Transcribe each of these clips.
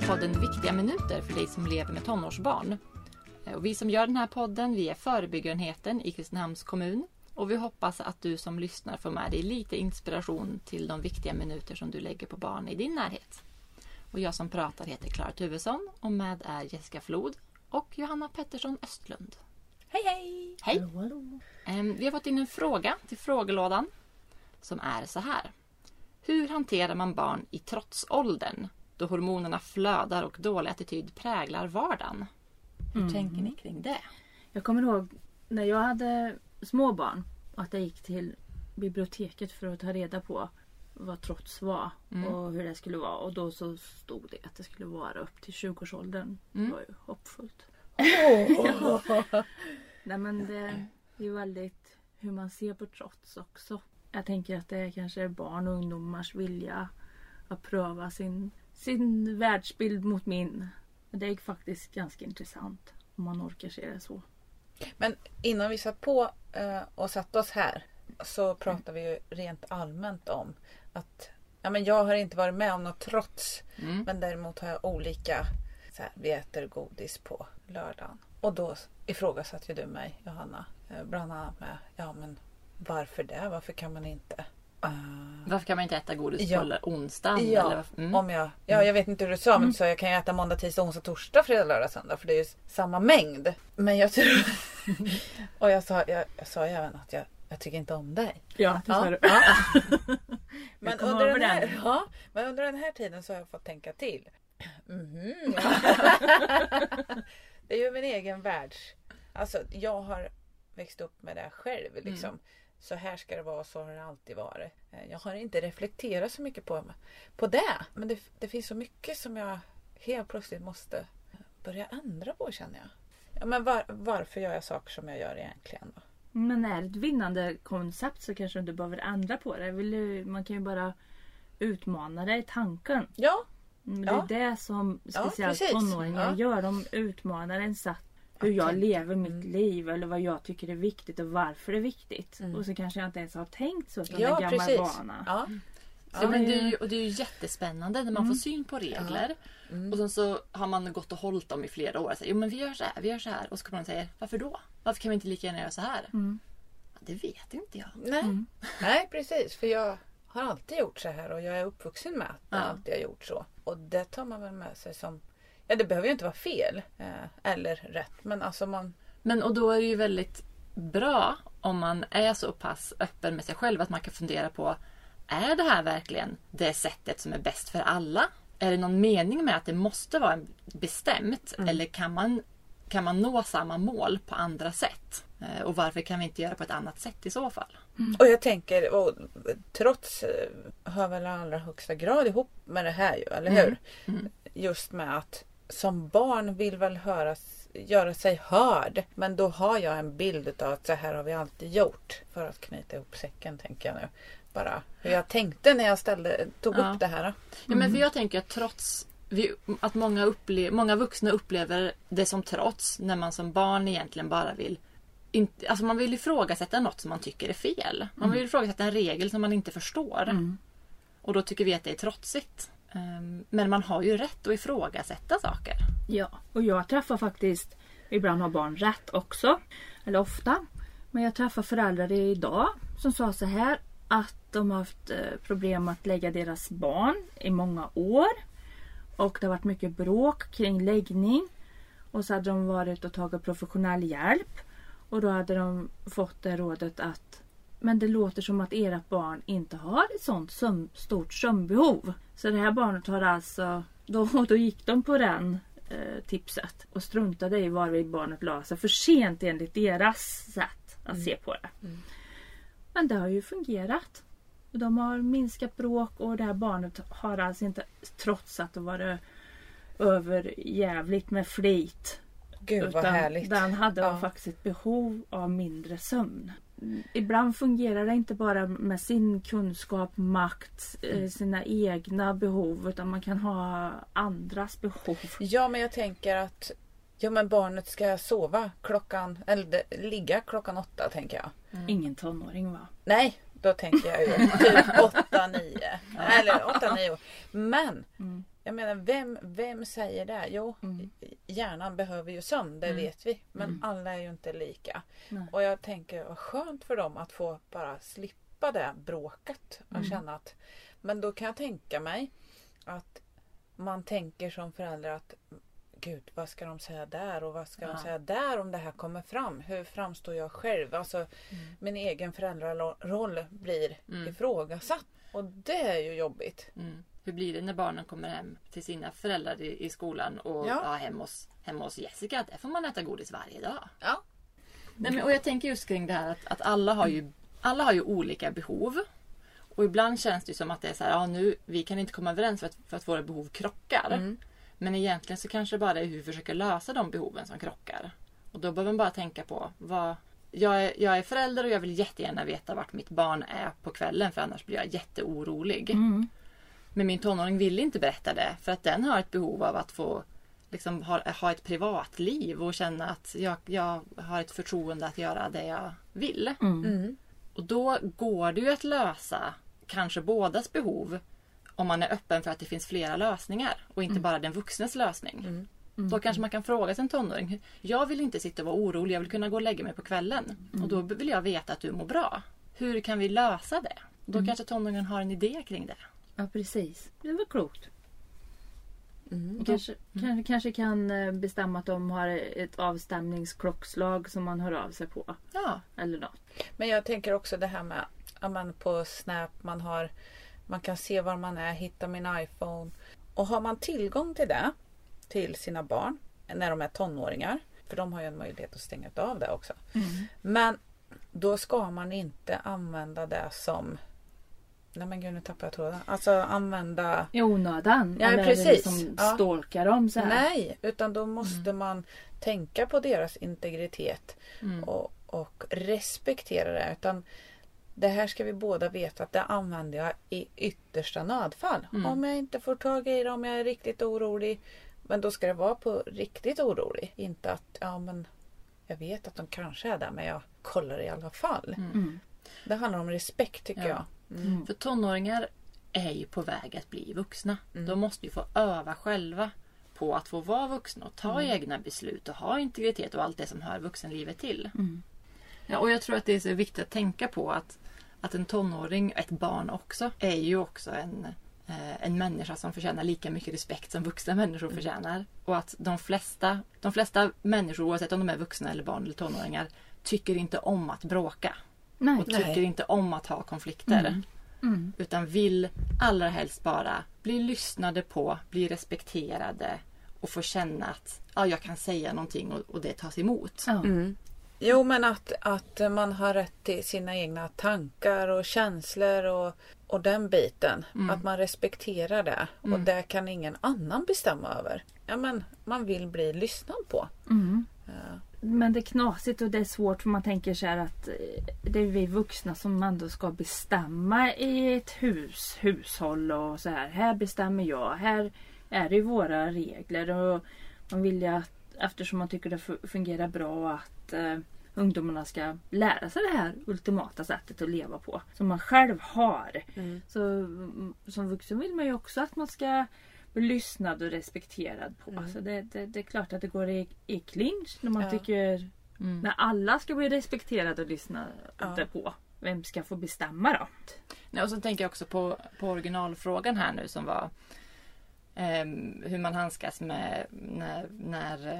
med podden Viktiga minuter för dig som lever med tonårsbarn. Eh, Och vi som gör den här podden vi är förebyggarenheten i Kristinehamns kommun. Och vi hoppas att du som lyssnar får med dig lite inspiration till de viktiga minuter som du lägger på barn i din närhet. Och jag som pratar heter Klara Tuvesson och med är Jessica Flod och Johanna Pettersson Östlund. Hej hej! Hej! Hallå, hallå. Ehm, Vi har fått in en fråga till frågelådan som är så här. Hur hanterar man barn i trotsåldern då hormonerna flödar och dålig attityd präglar vardagen? Hur tänker ni kring det? Jag kommer ihåg när jag hade små barn att jag gick till biblioteket för att ta reda på vad trots var och hur det skulle vara. Och då så stod det att det skulle vara upp till 20-årsåldern. Det var ju hoppfullt. Nej men det är ju väldigt hur man ser på trots också. Jag tänker att det är kanske barn och ungdomars vilja att pröva sin, sin världsbild mot min. Det är faktiskt ganska intressant om man orkar se det så. Men innan vi satt på eh, och satte oss här så pratade vi ju rent allmänt om att ja, men jag har inte varit med om något trots. Mm. Men däremot har jag olika, så här, vi äter godis på lördagen. Och då ifrågasatte ju du mig Johanna. eh, Bland annat med, ja men varför det? Varför kan man inte? Eh, Varför kan man inte äta godis Ja. på onsdagen? Ja, Eller, mm. om jag, ja, jag vet inte hur du sa men du sa jag kan ju äta måndag, tisdag, onsdag, torsdag, fredag, lördag, söndag för det är ju samma mängd. Men jag tror... och jag sa, jag, jag sa ju även att jag, jag tycker inte om dig. Ja, det sa du. ja. men, under den här, den. ja, men under den här tiden så har jag fått tänka till. Mhm. det är ju min egen världs... Alltså jag har växt upp med det själv. Liksom. Så här ska det vara, så har det alltid varit. Eh, Jag har inte reflekterat så mycket på, på det. Men det, det finns så mycket som jag helt plötsligt måste börja ändra på känner jag. Ja, men var, varför gör jag saker som jag gör egentligen? Då? Men är det ett vinnande koncept så kanske du inte behöver ändra på det. Du, man kan ju bara utmana det i tanken. Ja, Men Ja. Det är det som speciellt precis. tonåringar Ja. gör. De utmanar en satt hur jag lever mitt liv eller vad jag tycker är viktigt och varför det är viktigt. Mm. Och så kanske jag inte ens har tänkt så utan ja en gammal precis. vana. Ja. Ja, men det, är ju, och det är ju jättespännande när man får syn på regler. Mm. Och sen så har man gått och hållit dem i flera år. Och säger, jo men vi gör så här, vi gör så här. Och så kommer man och säger, varför då? Varför kan vi inte lika gärna göra så här? Mm. Ja, Det vet inte jag. Nej. Nej, precis. För jag har alltid gjort så här och jag är uppvuxen med att jag Ja. alltid har gjort så. Och det tar man väl med sig som... Ja, det behöver ju inte vara fel eh, eller rätt. Men alltså man... Men och då är det ju väldigt bra om man är så pass öppen med sig själv att man kan fundera på är det här verkligen det sättet som är bäst för alla? Är det någon mening med att det måste vara bestämt eller kan man, kan man nå samma mål på andra sätt? Eh, Och varför kan vi inte göra på ett annat sätt i så fall? Och jag tänker, och trots eh, hör väl allra högsta grad ihop med det här ju, eller hur? Just med att som barn vill väl höras, göra sig hörd. Men då har jag en bild av att så här har vi alltid gjort. För att knyta ihop säcken tänker jag nu. Bara hur jag tänkte när jag ställde, tog Ja. upp det här. Ja, men för jag tänker att trots vi, att många, upple, många vuxna upplever det som trots när man som barn egentligen bara vill inte, alltså man vill ifrågasätta något som man tycker är fel. Man vill ifrågasätta en regel som man inte förstår. Och då tycker vi att det är trotsigt. Ehm, men man har ju rätt att ifrågasätta saker. Ja, och jag träffar faktiskt, ibland har barn rätt också, eller ofta. Men jag träffar föräldrar idag som sa så här att de har haft eh, problem att lägga deras barn i många år. Och det har varit mycket bråk kring läggning. Och så hade de varit och tagit professionell hjälp. Och då hade de fått det rådet att men det låter som att ert barn inte har ett sånt stort sömnbehov. Så det här barnet har alltså, då, då gick de på den eh, tipset och struntade i varvid barnet la sig för sent enligt deras sätt att se på det. Men det har ju fungerat. De har minskat bråk och det här barnet har alltså inte, trots att det var överjävligt med flit. Gud vad härligt. Den hade Ja. faktiskt ett behov av mindre sömn. Ibland fungerar det inte bara med sin kunskap, makt, eh, sina egna behov utan man kan ha andras behov. Ja men jag tänker att Ja men barnet ska sova klockan, eller ligga klockan åtta tänker jag. Ingen tonåring va? Nej, då tänker jag ju typ 8-9. Eller 8-9 år. Men jag menar, vem, vem säger det? Jo, Mm. Hjärnan behöver ju sömn, det Mm. vet vi. Men Mm. alla är ju inte lika. Nej. Och jag tänker vad skönt för dem att få bara slippa det bråket. Och Mm. känna att, men då kan jag tänka mig att man tänker som förälder att Gud, vad ska de säga där och vad ska Ja. de säga där om det här kommer fram? Hur framstår jag själv? Alltså min egen föräldraroll blir Mm. ifrågasatt. Och det är ju jobbigt. Mm. Hur blir det när barnen kommer hem till sina föräldrar i, i skolan och Ja. ja. hemma, hos, hemma hos Jessica? Där får man äta godis varje dag. Ja. Nej, men, och jag tänker just kring det här att, att alla, har ju, alla har ju olika behov. Och ibland känns det som att det är så här, ja nu, vi kan inte komma överens för att, för att våra behov krockar. Mm. Men egentligen så kanske det bara är hur vi försöker lösa de behoven som krockar. Och då behöver man bara tänka på vad jag är, jag är förälder och jag vill jättegärna veta vart mitt barn är på kvällen för annars blir jag jätteorolig. Mm. Men min tonåring vill inte berätta det för att den har ett behov av att få liksom, ha, ha ett privatliv och känna att jag, jag har ett förtroende att göra det jag vill. Mm. Mm. Och då går det ju att lösa kanske bådas behov om man är öppen för att det finns flera lösningar och inte bara den vuxnes lösning. Mm. Då kanske man kan fråga sin tonåring. Jag vill inte sitta och vara orolig, jag vill kunna gå och lägga mig på kvällen. Och då vill jag veta att du mår bra. Hur kan vi lösa det? Då kanske tonåringen har en idé kring det. Ja precis. Det var klokt. Mm. Kanske, kanske, kanske kan eh, bestämma att de har ett avstämningsklockslag som man hör av sig på. Ja, Eller något. Men jag tänker också det här med att man på Snap man har man kan se var man är, hitta min iPhone. Och har man tillgång till det till sina barn när de är tonåringar. För de har ju en möjlighet att stänga av det också. Men då ska man inte använda det som Nej men gud nu tappade jag tråden. Alltså använda I onödan. Ja, precis. Liksom Ja. stalkar dem så här. Nej, utan då måste man tänka på deras integritet Mm. och, och respektera det. Utan det här ska vi båda veta att det använder jag i yttersta nödfall. Mm. Om jag inte får tag i det, om jag är riktigt orolig. Men då ska det vara på riktigt orolig. Inte att, ja men jag vet att de kanske är där men jag kollar i alla fall. Mm. Det handlar om respekt tycker Ja. jag. Mm. För tonåringar är ju på väg att bli vuxna. Mm. De måste ju få öva själva på att få vara vuxna och ta Mm. egna beslut och ha integritet och allt det som hör vuxenlivet till. Mm. Ja, och jag tror att det är så viktigt att tänka på att, att en tonåring, ett barn också, är ju också en, eh, en människa som förtjänar lika mycket respekt som vuxna människor Mm. förtjänar. Och att de flesta, de flesta människor, oavsett om de är vuxna eller barn eller tonåringar, tycker inte om att bråka. Nej. Och tycker Nej. inte om att ha konflikter. Mm. Mm. Utan vill allra helst bara bli lyssnade på, bli respekterade och få känna att ja, jag kan säga någonting och, och det tas emot. Ja. Mm. Jo men att, att man har rätt till sina egna tankar och känslor och, och den biten. Mm. Att man respekterar det. Och Mm. det kan ingen annan bestämma över. Ja men man vill bli lyssnad på. Men det är knasigt och det är svårt för man tänker så här att eh, det är vi vuxna som ändå ska bestämma i ett hus, hushåll och så här. Här bestämmer jag. Här är det våra regler och man vill ju att eftersom man tycker det fu- fungerar bra att eh, ungdomarna ska lära sig det här ultimata sättet att leva på. Som man själv har. Mm. Så mm, som vuxen vill man ju också att man ska lyssnad och respekterad på. Mm. Så det, det, det är klart att det går i, i clinch när man Ja. tycker Mm. när alla ska bli respekterade och lyssnade Ja. på. Vem ska få bestämma då? Nej, och så tänker jag också på, på originalfrågan här nu som var hur man handskas med när, när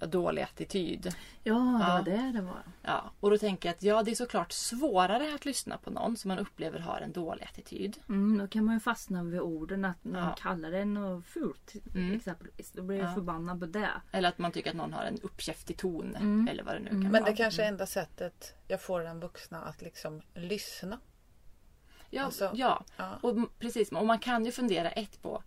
eh, dålig attityd. Ja, det Ja. var det det var. Ja, och då tänker jag att ja, det är såklart svårare att lyssna på någon som man upplever har en dålig attityd. Mm, då kan man ju fastna vid orden att någon Ja. kallar en något fult Mm. exempelvis. Då blir jag Ja. förbannad på det. Eller att man tycker att någon har en uppkäftig ton. Mm. Eller vad det nu Mm. kan Men vara. det kanske är enda sättet jag får den vuxna att liksom lyssna. Ja, alltså- ja. Ja. Och precis. Och man kan ju fundera ett på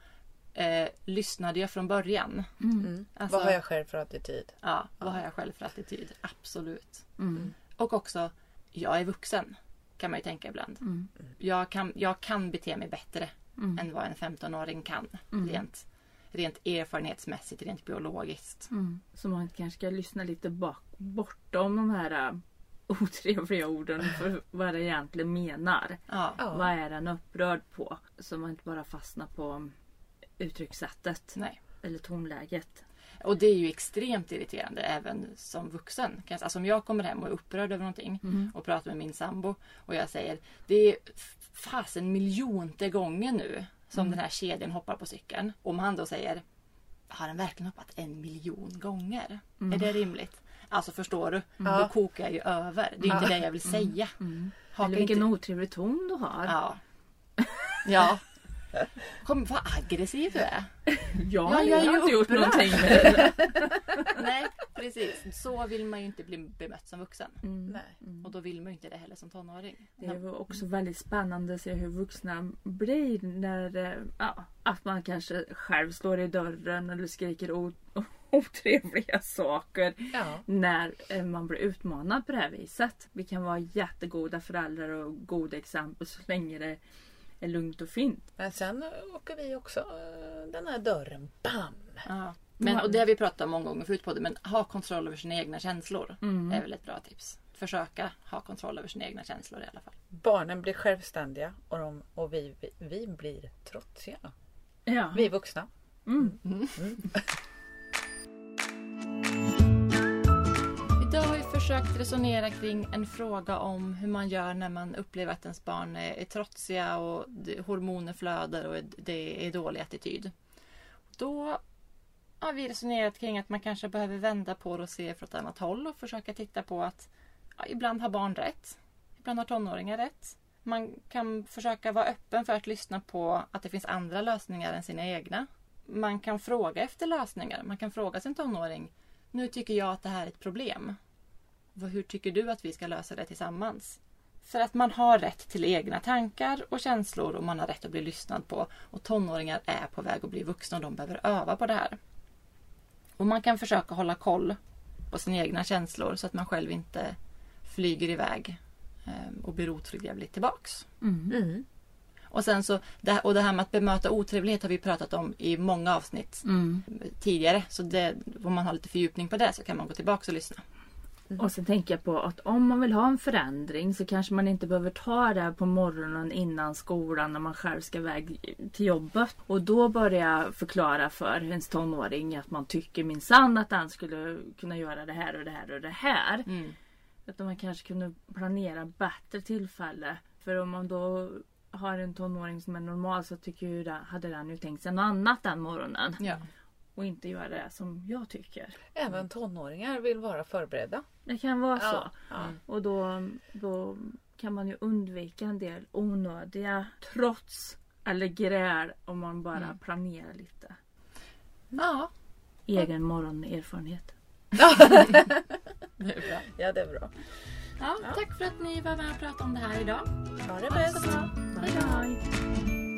eh, Lyssnade jag från början? Mm. Mm. Alltså- Vad har jag själv för attityd? Ja, vad har jag själv för attityd? Absolut. Mm. Och också, jag är vuxen. Kan man ju tänka ibland. Mm. Jag kan, jag kan bete mig bättre Mm. än vad en 15-åring kan. Mm. Rent, rent erfarenhetsmässigt, rent biologiskt. Mm. Så man kanske ska lyssna lite bak, bortom de här äh, otrevliga orden för vad det egentligen menar. Ja. Ja. Vad är den upprörd på? Så man inte bara fastnar på uttryckssättet. Nej. Eller tonläget. Och det är ju extremt irriterande även som vuxen. Alltså om jag kommer hem och är upprörd över någonting och pratar med min sambo och jag säger det är fasen miljonte gånger nu som den här kedjan hoppar på cykeln. Om han då säger har den verkligen hoppat en miljon gånger? Är det rimligt? Alltså förstår du? Då kokar jag ju över. Det är inte det jag vill säga. Hakar Eller vilken inte- otrevlig ton du har. Ja. Ja. Kom, vad aggressiv du är. Ja, Ja, jag har ju inte gjort någonting med det. Nej, precis. Så vill man ju inte bli bemött som vuxen. Nej. Och då vill man ju inte det heller som tonåring. Det är också väldigt spännande att se hur vuxna blir när eh, ja, att man kanske själv slår i dörren eller skriker otrevliga saker Ja. när eh, man blir utmanad på det här viset. Vi kan vara jättegoda föräldrar och goda exempel så länge det är lugnt och fint. Men sen åker vi också eh, den här dörren. Bam! Ja. Men, och det har vi pratat om många gånger förut på det, men ha kontroll över sina egna känslor. är väl ett bra tips. Försöka ha kontroll över sina egna känslor i alla fall. Barnen blir självständiga och, de, och vi, vi, vi blir trotsiga. Ja. Vi vuxna. Idag har försökt resonera kring en fråga om hur man gör när man upplever att ens barn är, är trotsiga och hormoner flödar och det är dålig attityd. Då har vi resonerat kring att man kanske behöver vända på det och se från ett annat håll och försöka titta på att ja, ibland har barn rätt. Ibland har tonåringar rätt. Man kan försöka vara öppen för att lyssna på att det finns andra lösningar än sina egna. Man kan fråga efter lösningar. Man kan fråga sin tonåring nu tycker jag att det här är ett problem. Hur tycker du att vi ska lösa det tillsammans? För att man har rätt till egna tankar och känslor och man har rätt att bli lyssnad på. Och tonåringar är på väg att bli vuxna och de behöver öva på det här. Och man kan försöka hålla koll på sina egna känslor så att man själv inte flyger iväg eh, och blir otrevlig tillbaks. Mm. Och sen så, det här, och det här med att bemöta otrevlighet har vi pratat om i många avsnitt Mm. tidigare. Så det, om man har lite fördjupning på det så kan man gå tillbaka och lyssna. Och sen tänker jag på att om man vill ha en förändring så kanske man inte behöver ta det här på morgonen innan skolan när man själv ska iväg till jobbet. Och då börja förklara för ens tonåring att man tycker minsann att den skulle kunna göra det här och det här och det här. Mm. Utan man kanske kunde planera bättre tillfälle. För om man då har en tonåring som är normal så tycker ju hade den ju tänkt sig något annat den morgonen. Ja. Och inte göra det som jag tycker. Även tonåringar vill vara förberedda. Det kan vara så. Ja. Ja. Och då, då kan man ju undvika en del onödiga trots eller gräl om man bara planerar lite. ja, Egen morgonerfarenhet. det är bra. Ja, det är bra. Ja, tack för att ni var med och pratade om det här idag. Ha det bäst. Bye bye!